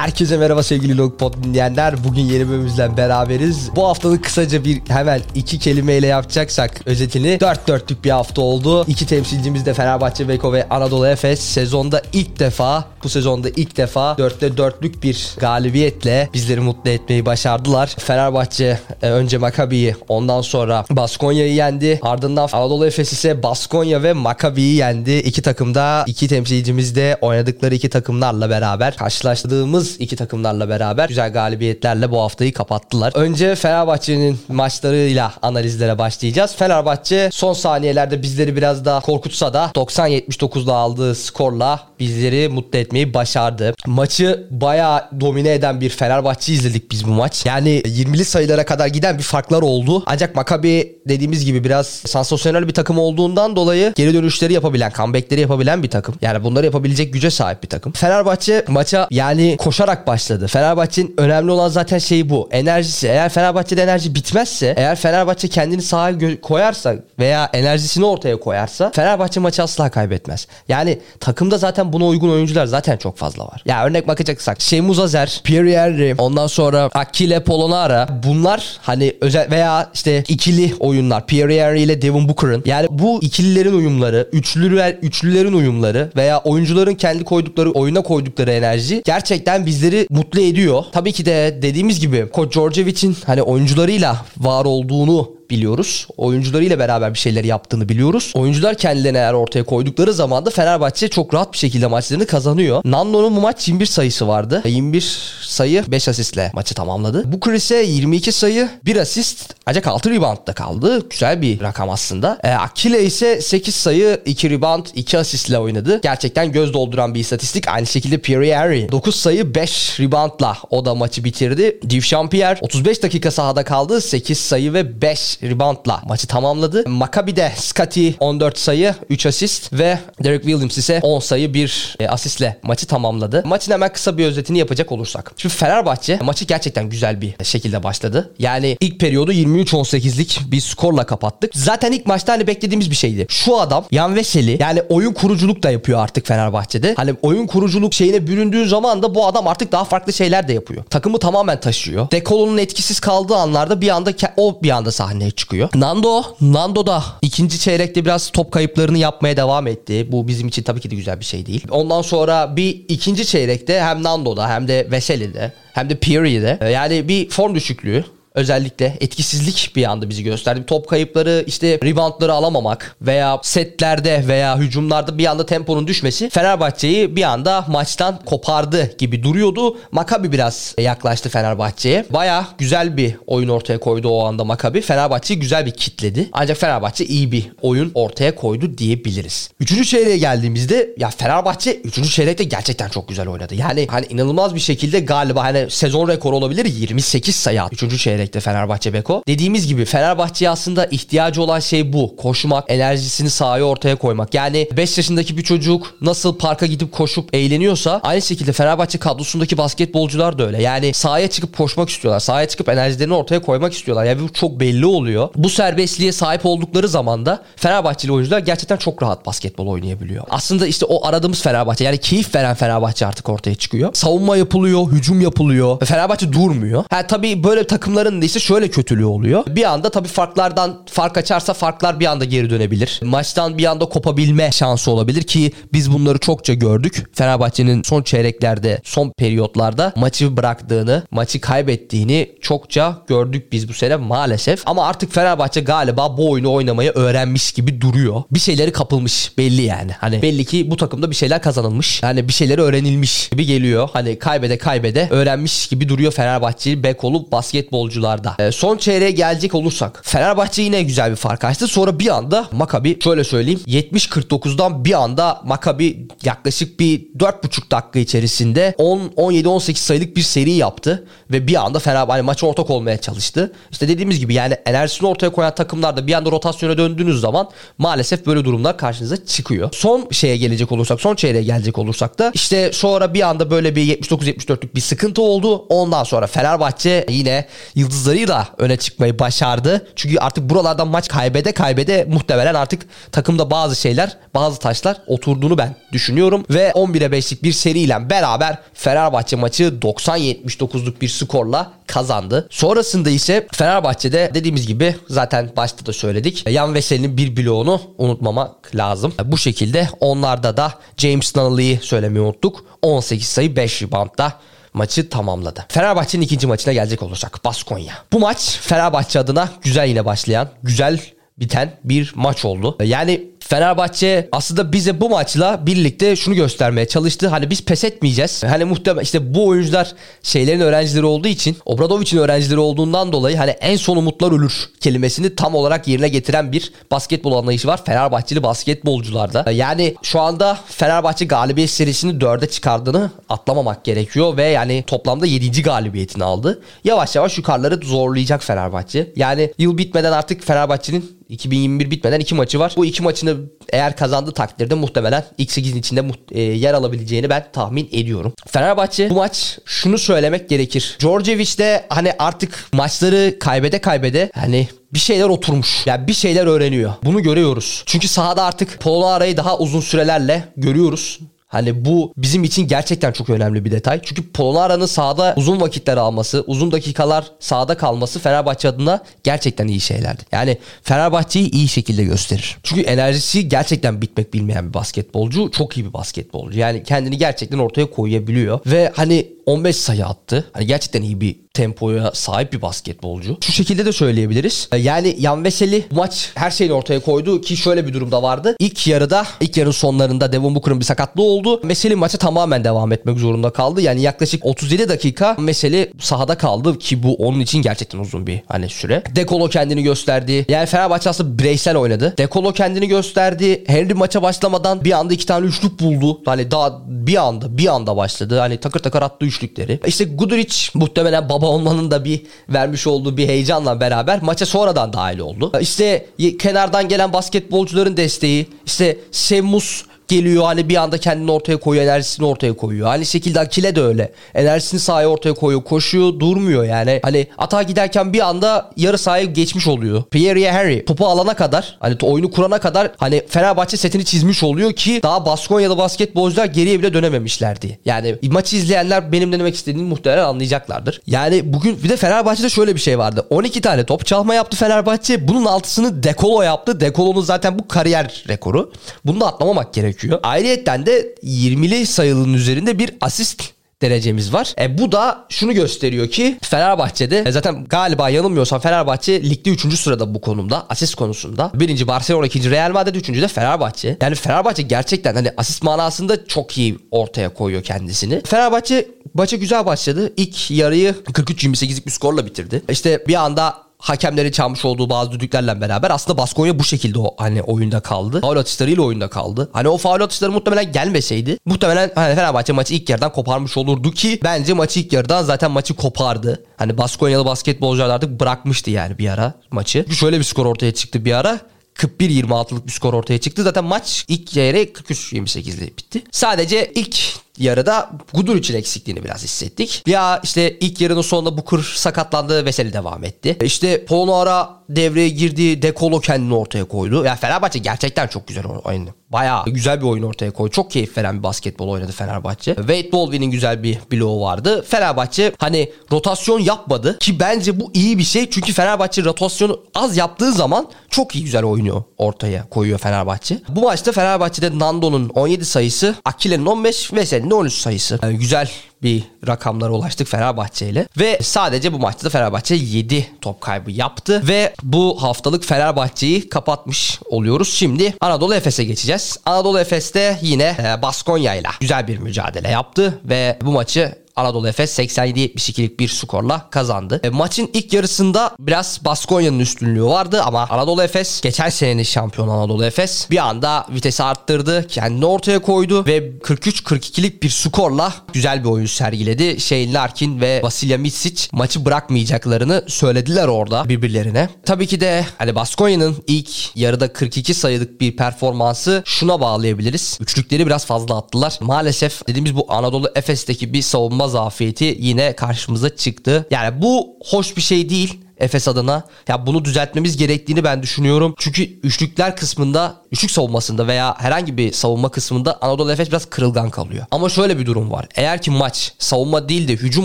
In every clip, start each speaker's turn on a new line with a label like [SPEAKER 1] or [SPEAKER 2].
[SPEAKER 1] Herkese merhaba sevgili Logpod dinleyenler. Bugün yeni bölümümüzle beraberiz. Bu haftalık kısaca bir hemen iki kelimeyle yapacaksak özetini. Dört dörtlük bir hafta oldu. İki temsilcimiz de Fenerbahçe, Beko ve Anadolu Efes sezonda ilk defa bu sezonda ilk defa dörtte dörtlük bir galibiyetle bizleri mutlu etmeyi başardılar. Fenerbahçe e, önce Makabi'yi ondan sonra Baskonya'yı yendi. Ardından Anadolu Efes ise Baskonya ve Makabi'yi yendi. İki takımda iki temsilcimiz de oynadıkları iki takımlarla beraber karşılaştığımız iki takımlarla beraber güzel galibiyetlerle bu haftayı kapattılar. Önce Fenerbahçe'nin maçlarıyla analizlere başlayacağız. Fenerbahçe son saniyelerde bizleri biraz daha korkutsa da 90-79'da aldığı skorla bizleri mutlu etmeyi başardı. Maçı bayağı domine eden bir Fenerbahçe izledik biz bu maç. Yani 20'li sayılara kadar giden bir farklar oldu. Ancak Maccabi dediğimiz gibi biraz sansasyonel bir takım olduğundan dolayı geri dönüşleri yapabilen, comebackleri yapabilen bir takım. Yani bunları yapabilecek güce sahip bir takım. Fenerbahçe maça yani koşarak başladı. Fenerbahçe'nin önemli olan zaten şey bu. Enerjisi. Eğer Fenerbahçe'de enerji bitmezse, eğer Fenerbahçe kendini sahaya gö- koyarsa veya enerjisini ortaya koyarsa Fenerbahçe maçı asla kaybetmez. Yani takımda zaten buna uygun oyuncular zaten çok fazla var. Ya örnek bakacaksak Şemuz Azer, Pierre Henry, ondan sonra Akile Polonara bunlar hani özel veya işte ikili oyunlar Pierre Henry ile Devin Booker'ın yani bu ikililerin uyumları, üçlüler, üçlülerin uyumları veya oyuncuların kendi koydukları oyuna koydukları enerji gerçekten bizleri mutlu ediyor. Tabii ki de dediğimiz gibi Koç Djordjevic'in hani oyuncularıyla var olduğunu biliyoruz. Oyuncularıyla beraber bir şeyler yaptığını biliyoruz. Oyuncular kendilerini eğer ortaya koydukları zaman da Fenerbahçe çok rahat bir şekilde maçlarını kazanıyor. Nando'nun bu maç 21 sayısı vardı. 21 sayı 5 asistle maçı tamamladı. Bu ise 22 sayı 1 asist ancak 6 reboundda kaldı. Güzel bir rakam aslında. E, Akile ise 8 sayı 2 rebound 2 asistle oynadı. Gerçekten göz dolduran bir istatistik. Aynı şekilde Pierre Henry 9 sayı 5 reboundla o da maçı bitirdi. Divşan 35 dakika sahada kaldı. 8 sayı ve 5 reboundla maçı tamamladı. Maccabi'de Scotty 14 sayı 3 asist ve Derek Williams ise 10 sayı 1 e, asistle maçı tamamladı. Maçın hemen kısa bir özetini yapacak olursak. Şimdi Fenerbahçe maçı gerçekten güzel bir şekilde başladı. Yani ilk periyodu 23-18'lik bir skorla kapattık. Zaten ilk maçta hani beklediğimiz bir şeydi. Şu adam Yan Veseli yani oyun kuruculuk da yapıyor artık Fenerbahçe'de. Hani oyun kuruculuk şeyine büründüğü zaman da bu adam artık daha farklı şeyler de yapıyor. Takımı tamamen taşıyor. Dekolo'nun etkisiz kaldığı anlarda bir anda o bir anda sahneye çıkıyor. Nando, Nando da ikinci çeyrekte biraz top kayıplarını yapmaya devam etti. Bu bizim için tabii ki de güzel bir şey değil. Ondan sonra bir ikinci çeyrekte hem Nando'da hem de Veseli'de hem de Pierre'de yani bir form düşüklüğü özellikle etkisizlik bir anda bizi gösterdi. Top kayıpları işte reboundları alamamak veya setlerde veya hücumlarda bir anda temponun düşmesi Fenerbahçe'yi bir anda maçtan kopardı gibi duruyordu. Makabi biraz yaklaştı Fenerbahçe'ye. Baya güzel bir oyun ortaya koydu o anda Makabi. Fenerbahçe'yi güzel bir kitledi. Ancak Fenerbahçe iyi bir oyun ortaya koydu diyebiliriz. Üçüncü çeyreğe geldiğimizde ya Fenerbahçe üçüncü çeyrekte gerçekten çok güzel oynadı. Yani hani inanılmaz bir şekilde galiba hani sezon rekoru olabilir 28 sayı üçüncü çeyrek çeyrekte Fenerbahçe Beko. Dediğimiz gibi Fenerbahçe'ye aslında ihtiyacı olan şey bu. Koşmak, enerjisini sahaya ortaya koymak. Yani 5 yaşındaki bir çocuk nasıl parka gidip koşup eğleniyorsa aynı şekilde Fenerbahçe kadrosundaki basketbolcular da öyle. Yani sahaya çıkıp koşmak istiyorlar. Sahaya çıkıp enerjilerini ortaya koymak istiyorlar. Yani bu çok belli oluyor. Bu serbestliğe sahip oldukları zaman da Fenerbahçeli oyuncular gerçekten çok rahat basketbol oynayabiliyor. Aslında işte o aradığımız Fenerbahçe yani keyif veren Fenerbahçe artık ortaya çıkıyor. Savunma yapılıyor, hücum yapılıyor. Fenerbahçe durmuyor. Ha tabii böyle takımların De ise şöyle kötülüğü oluyor. Bir anda tabii farklardan fark açarsa farklar bir anda geri dönebilir. Maçtan bir anda kopabilme şansı olabilir ki biz bunları çokça gördük. Fenerbahçe'nin son çeyreklerde, son periyotlarda maçı bıraktığını, maçı kaybettiğini çokça gördük biz bu sene maalesef. Ama artık Fenerbahçe galiba bu oyunu oynamayı öğrenmiş gibi duruyor. Bir şeyleri kapılmış belli yani. Hani belli ki bu takımda bir şeyler kazanılmış. Yani bir şeyleri öğrenilmiş gibi geliyor. Hani kaybede kaybede öğrenmiş gibi duruyor Fenerbahçe Bekolu basketbolcu oyuncularda. E, son çeyreğe gelecek olursak Fenerbahçe yine güzel bir fark açtı. Sonra bir anda Makabi şöyle söyleyeyim 70-49'dan bir anda Makabi yaklaşık bir 4,5 dakika içerisinde 10-17-18 sayılık bir seri yaptı. Ve bir anda Fenerbahçe hani maça ortak olmaya çalıştı. İşte dediğimiz gibi yani enerjisini ortaya koyan takımlarda bir anda rotasyona döndüğünüz zaman maalesef böyle durumlar karşınıza çıkıyor. Son şeye gelecek olursak son çeyreğe gelecek olursak da işte sonra bir anda böyle bir 79-74'lük bir sıkıntı oldu. Ondan sonra Fenerbahçe yine yıldız yıldızlarıyla öne çıkmayı başardı. Çünkü artık buralardan maç kaybede kaybede muhtemelen artık takımda bazı şeyler, bazı taşlar oturduğunu ben düşünüyorum. Ve 11'e 5'lik bir seriyle beraber Fenerbahçe maçı 90-79'luk bir skorla kazandı. Sonrasında ise Fenerbahçe'de dediğimiz gibi zaten başta da söyledik. Yan Veseli'nin bir bloğunu unutmamak lazım. Bu şekilde onlarda da James Nunnally'i söylemeyi unuttuk. 18 sayı 5 reboundda maçı tamamladı. Fenerbahçe'nin ikinci maçına gelecek olursak Baskonya. Bu maç Fenerbahçe adına güzel yine başlayan, güzel biten bir maç oldu. Yani Fenerbahçe aslında bize bu maçla birlikte şunu göstermeye çalıştı. Hani biz pes etmeyeceğiz. Hani muhtemelen işte bu oyuncular şeylerin öğrencileri olduğu için Obradovic'in öğrencileri olduğundan dolayı hani en son umutlar ölür kelimesini tam olarak yerine getiren bir basketbol anlayışı var Fenerbahçeli basketbolcularda. Yani şu anda Fenerbahçe galibiyet serisini dörde çıkardığını atlamamak gerekiyor ve yani toplamda 7. galibiyetini aldı. Yavaş yavaş yukarıları zorlayacak Fenerbahçe. Yani yıl bitmeden artık Fenerbahçe'nin 2021 bitmeden iki maçı var. Bu iki maçını eğer kazandığı takdirde muhtemelen ilk 8'in içinde e, yer alabileceğini ben tahmin ediyorum. Fenerbahçe bu maç şunu söylemek gerekir. Djordjevic de hani artık maçları kaybede kaybede hani bir şeyler oturmuş. Yani bir şeyler öğreniyor. Bunu görüyoruz. Çünkü sahada artık Polo arayı daha uzun sürelerle görüyoruz. Hani bu bizim için gerçekten çok önemli bir detay. Çünkü Polonara'nın sahada uzun vakitler alması, uzun dakikalar sahada kalması Fenerbahçe adına gerçekten iyi şeylerdi. Yani Fenerbahçe'yi iyi şekilde gösterir. Çünkü enerjisi gerçekten bitmek bilmeyen bir basketbolcu. Çok iyi bir basketbolcu. Yani kendini gerçekten ortaya koyabiliyor. Ve hani 15 sayı attı. Hani gerçekten iyi bir tempoya sahip bir basketbolcu. Şu şekilde de söyleyebiliriz. E, yani Yan Veseli maç her şeyini ortaya koydu ki şöyle bir durumda vardı. İlk yarıda, ilk yarının sonlarında Devon Booker'ın bir sakatlığı oldu. Veseli maça tamamen devam etmek zorunda kaldı. Yani yaklaşık 37 dakika Veseli sahada kaldı ki bu onun için gerçekten uzun bir hani süre. Dekolo kendini gösterdi. Yani Fenerbahçe aslında bireysel oynadı. Dekolo kendini gösterdi. Henry maça başlamadan bir anda iki tane üçlük buldu. Hani daha bir anda bir anda başladı. Hani takır takır attı üçlükleri. İşte Guduric muhtemelen baba olmanın da bir vermiş olduğu bir heyecanla beraber maça sonradan dahil oldu. İşte kenardan gelen basketbolcuların desteği, işte Semus geliyor hani bir anda kendini ortaya koyuyor enerjisini ortaya koyuyor. Aynı şekilde Akile de öyle. Enerjisini sahaya ortaya koyuyor. Koşuyor durmuyor yani. Hani atağa giderken bir anda yarı sahaya geçmiş oluyor. Pierre Henry topu alana kadar hani oyunu kurana kadar hani Fenerbahçe setini çizmiş oluyor ki daha Baskonya'da basketbolcular geriye bile dönememişlerdi. Yani maçı izleyenler benim ne demek istediğimi muhtemelen anlayacaklardır. Yani bugün bir de Fenerbahçe'de şöyle bir şey vardı. 12 tane top çalma yaptı Fenerbahçe. Bunun altısını Dekolo yaptı. Dekolo'nun zaten bu kariyer rekoru. Bunu da atlamamak gerekiyor gerekiyor. Ayrıyeten de 20'li sayılının üzerinde bir asist derecemiz var. E bu da şunu gösteriyor ki Fenerbahçe'de e zaten galiba yanılmıyorsam Fenerbahçe ligde 3. sırada bu konumda asist konusunda. Birinci Barcelona, ikinci Real Madrid, üçüncü de Fenerbahçe. Yani Fenerbahçe gerçekten hani asist manasında çok iyi ortaya koyuyor kendisini. Fenerbahçe maça güzel başladı. İlk yarıyı 43-28'lik bir skorla bitirdi. İşte bir anda hakemlerin çalmış olduğu bazı düdüklerle beraber aslında Baskonya bu şekilde o hani oyunda kaldı. Faul atışlarıyla oyunda kaldı. Hani o faul atışları muhtemelen gelmeseydi muhtemelen hani Fenerbahçe maçı ilk yarıdan koparmış olurdu ki bence maçı ilk yarıdan zaten maçı kopardı. Hani Baskonyalı basketbolcular artık bırakmıştı yani bir ara maçı. Şöyle bir skor ortaya çıktı bir ara. 41-26'lık bir skor ortaya çıktı. Zaten maç ilk yarı 43-28'de bitti. Sadece ilk yarıda Guduric'in eksikliğini biraz hissettik. Ya işte ilk yarının sonunda Booker sakatlandı. Veseli devam etti. İşte Polonara devreye girdi. Dekolo kendini ortaya koydu. Ya Fenerbahçe gerçekten çok güzel oynadı. Bayağı güzel bir oyun ortaya koydu. Çok keyif veren bir basketbol oynadı Fenerbahçe. Wade Baldwin'in güzel bir bloğu vardı. Fenerbahçe hani rotasyon yapmadı ki bence bu iyi bir şey. Çünkü Fenerbahçe rotasyonu az yaptığı zaman çok iyi güzel oynuyor ortaya koyuyor Fenerbahçe. Bu maçta Fenerbahçe'de Nando'nun 17 sayısı, Akile'nin 15 ve Selin'in 13 sayısı. Yani güzel bir rakamlara ulaştık Fenerbahçe ile. Ve sadece bu maçta da Fenerbahçe 7 top kaybı yaptı. Ve bu haftalık Fenerbahçe'yi kapatmış oluyoruz. Şimdi Anadolu Efes'e geçeceğiz. Anadolu Efes'te yine e, Baskonya ile güzel bir mücadele yaptı. Ve bu maçı Anadolu Efes 87-72'lik bir skorla kazandı. E, maçın ilk yarısında biraz Baskonya'nın üstünlüğü vardı ama Anadolu Efes geçen senenin şampiyonu Anadolu Efes bir anda vitesi arttırdı. Kendini ortaya koydu ve 43-42'lik bir skorla güzel bir oyun sergiledi. Shane Larkin ve Vasilya Mitsic maçı bırakmayacaklarını söylediler orada birbirlerine. Tabii ki de hani Baskonya'nın ilk yarıda 42 sayılık bir performansı şuna bağlayabiliriz. Üçlükleri biraz fazla attılar. Maalesef dediğimiz bu Anadolu Efes'teki bir savunma zafiyeti yine karşımıza çıktı. Yani bu hoş bir şey değil. Efes adına. Ya bunu düzeltmemiz gerektiğini ben düşünüyorum. Çünkü üçlükler kısmında, üçlük savunmasında veya herhangi bir savunma kısmında Anadolu Efes biraz kırılgan kalıyor. Ama şöyle bir durum var. Eğer ki maç savunma değil de hücum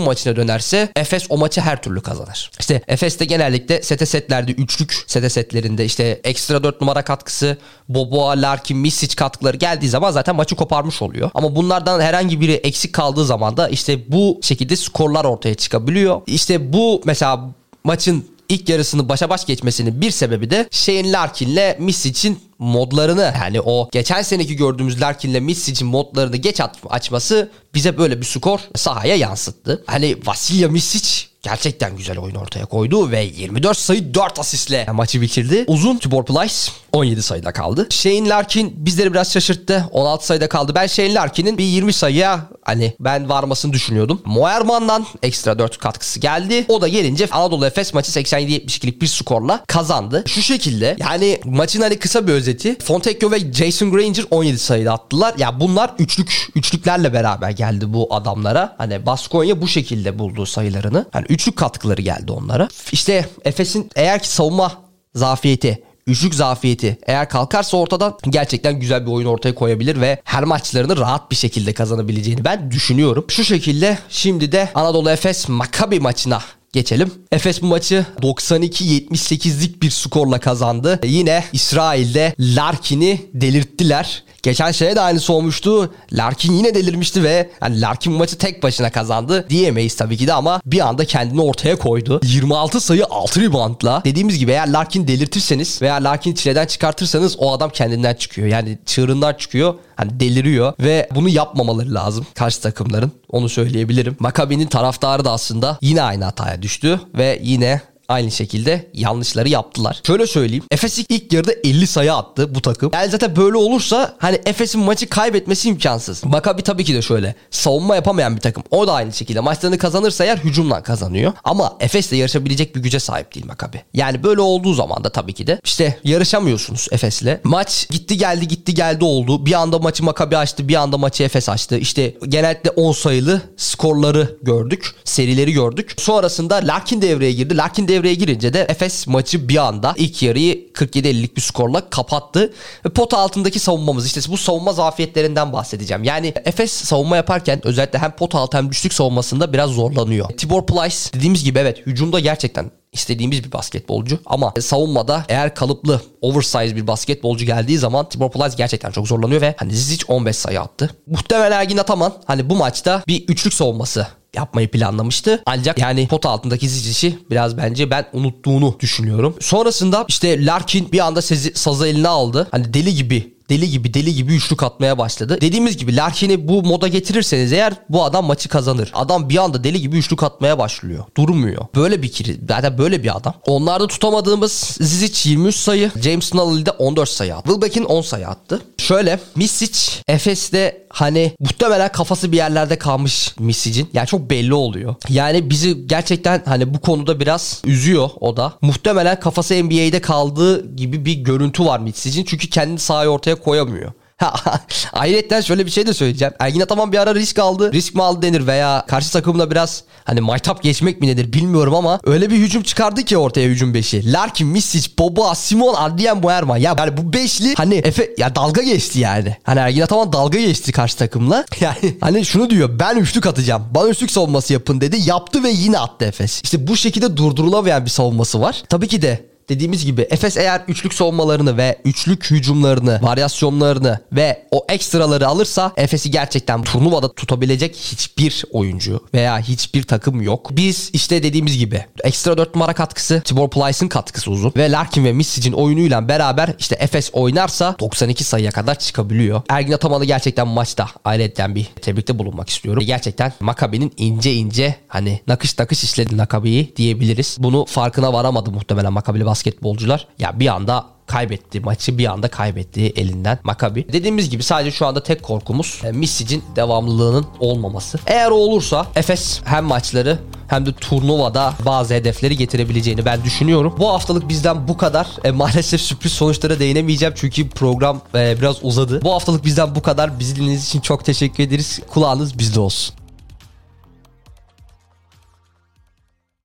[SPEAKER 1] maçına dönerse Efes o maçı her türlü kazanır. İşte Efes'te genellikle sete setlerde üçlük sete setlerinde işte ekstra 4 numara katkısı, Boboa, Larkin, Misic katkıları geldiği zaman zaten maçı koparmış oluyor. Ama bunlardan herhangi biri eksik kaldığı zaman da işte bu şekilde skorlar ortaya çıkabiliyor. İşte bu mesela maçın ilk yarısını başa baş geçmesinin bir sebebi de Shane Larkin'le Misic'in modlarını yani o geçen seneki gördüğümüz Larkin'le Misic'in modlarını geç açması bize böyle bir skor sahaya yansıttı. Hani Vasilya Misic gerçekten güzel oyun ortaya koydu ve 24 sayı 4 asistle maçı bitirdi. Uzun Tibor Plyce 17 sayıda kaldı. Shane Larkin bizleri biraz şaşırttı. 16 sayıda kaldı. Ben Shane Larkin'in bir 20 sayıya hani ben varmasını düşünüyordum. Moerman'dan ekstra 4 katkısı geldi. O da gelince Anadolu Efes maçı 87-72'lik bir skorla kazandı. Şu şekilde yani maçın hani kısa bir özeti. Fontecchio ve Jason Granger 17 sayıda attılar. Ya bunlar üçlük üçlüklerle beraber geldi bu adamlara. Hani Baskonya bu şekilde buldu sayılarını. Hani üçlük katkıları geldi onlara. İşte Efes'in eğer ki savunma zafiyeti üçlük zafiyeti eğer kalkarsa ortadan gerçekten güzel bir oyun ortaya koyabilir ve her maçlarını rahat bir şekilde kazanabileceğini ben düşünüyorum. Şu şekilde şimdi de Anadolu Efes Maccabi maçına geçelim. Efes bu maçı 92-78'lik bir skorla kazandı. Yine İsrail'de Larkin'i delirttiler. Geçen şeye de aynısı olmuştu. Larkin yine delirmişti ve yani Larkin maçı tek başına kazandı diyemeyiz tabii ki de ama bir anda kendini ortaya koydu. 26 sayı 6 reboundla. Dediğimiz gibi eğer Larkin delirtirseniz veya Larkin çileden çıkartırsanız o adam kendinden çıkıyor. Yani çığırından çıkıyor. Hani deliriyor ve bunu yapmamaları lazım karşı takımların. Onu söyleyebilirim. Makabi'nin taraftarı da aslında yine aynı hataya düştü ve yine aynı şekilde yanlışları yaptılar. Şöyle söyleyeyim. Efes ilk yarıda 50 sayı attı bu takım. Yani zaten böyle olursa hani Efes'in maçı kaybetmesi imkansız. Makabi tabii ki de şöyle. Savunma yapamayan bir takım. O da aynı şekilde. Maçlarını kazanırsa eğer hücumdan kazanıyor. Ama Efes'le yarışabilecek bir güce sahip değil Makabi. Yani böyle olduğu zaman da tabii ki de işte yarışamıyorsunuz Efes'le. Maç gitti geldi gitti geldi oldu. Bir anda maçı Makabi açtı. Bir anda maçı Efes açtı. İşte genellikle 10 sayılı skorları gördük. Serileri gördük. Sonrasında Larkin devreye girdi. Larkin devreye devreye girince de Efes maçı bir anda ilk yarıyı 47-50'lik bir skorla kapattı. Pot altındaki savunmamız işte bu savunma zafiyetlerinden bahsedeceğim. Yani Efes savunma yaparken özellikle hem pot altı hem düşlük savunmasında biraz zorlanıyor. Tibor Plyce dediğimiz gibi evet hücumda gerçekten istediğimiz bir basketbolcu ama savunmada eğer kalıplı oversize bir basketbolcu geldiği zaman Tibor Plyce gerçekten çok zorlanıyor ve hani Zizic 15 sayı attı. Muhtemelen Ergin Ataman hani bu maçta bir üçlük savunması yapmayı planlamıştı. Ancak yani pot altındaki Zicic'i biraz bence ben unuttuğunu düşünüyorum. Sonrasında işte Larkin bir anda sezi, sazı eline aldı. Hani deli gibi deli gibi deli gibi üçlük atmaya başladı. Dediğimiz gibi Larkin'i bu moda getirirseniz eğer bu adam maçı kazanır. Adam bir anda deli gibi üçlük atmaya başlıyor. Durmuyor. Böyle bir kiri. Zaten böyle bir adam. Onlarda tutamadığımız Zizic 23 sayı. James Nunnally de 14 sayı attı. Wilbeck'in 10 sayı attı. Şöyle Misic Efes'te hani muhtemelen kafası bir yerlerde kalmış Misic'in. Yani çok belli oluyor. Yani bizi gerçekten hani bu konuda biraz üzüyor o da. Muhtemelen kafası NBA'de kaldığı gibi bir görüntü var Misic'in. Çünkü kendini sahaya ortaya koyamıyor. Ayrıca şöyle bir şey de söyleyeceğim. Ergin Ataman bir ara risk aldı. Risk mi aldı denir veya karşı takımda biraz hani maytap geçmek mi nedir bilmiyorum ama öyle bir hücum çıkardı ki ortaya hücum beşi. Larkin, Misic, Boba, Simon, Adrian Boerman. Ya yani bu beşli hani Efe ya dalga geçti yani. Hani Ergin Ataman dalga geçti karşı takımla. Yani hani şunu diyor ben üçlük atacağım. Bana üçlük savunması yapın dedi. Yaptı ve yine attı Efes. İşte bu şekilde durdurulamayan bir savunması var. Tabii ki de dediğimiz gibi Efes eğer üçlük savunmalarını ve üçlük hücumlarını, varyasyonlarını ve o ekstraları alırsa Efes'i gerçekten turnuvada tutabilecek hiçbir oyuncu veya hiçbir takım yok. Biz işte dediğimiz gibi ekstra 4 numara katkısı, Tibor Plyce'ın katkısı uzun ve Larkin ve Misic'in oyunuyla beraber işte Efes oynarsa 92 sayıya kadar çıkabiliyor. Ergin Ataman'ı gerçekten maçta ayrıca bir tebrikte bulunmak istiyorum. Gerçekten Makabi'nin ince ince hani nakış nakış işledi Makabi'yi diyebiliriz. Bunu farkına varamadı muhtemelen Makabili basketbolcular. Ya bir anda kaybetti maçı bir anda kaybetti elinden Makabi. Dediğimiz gibi sadece şu anda tek korkumuz e, Misic'in devamlılığının olmaması. Eğer o olursa Efes hem maçları hem de turnuvada bazı hedefleri getirebileceğini ben düşünüyorum. Bu haftalık bizden bu kadar. E, maalesef sürpriz sonuçlara değinemeyeceğim çünkü program e, biraz uzadı. Bu haftalık bizden bu kadar. Bizi dinlediğiniz için çok teşekkür ederiz. Kulağınız bizde olsun.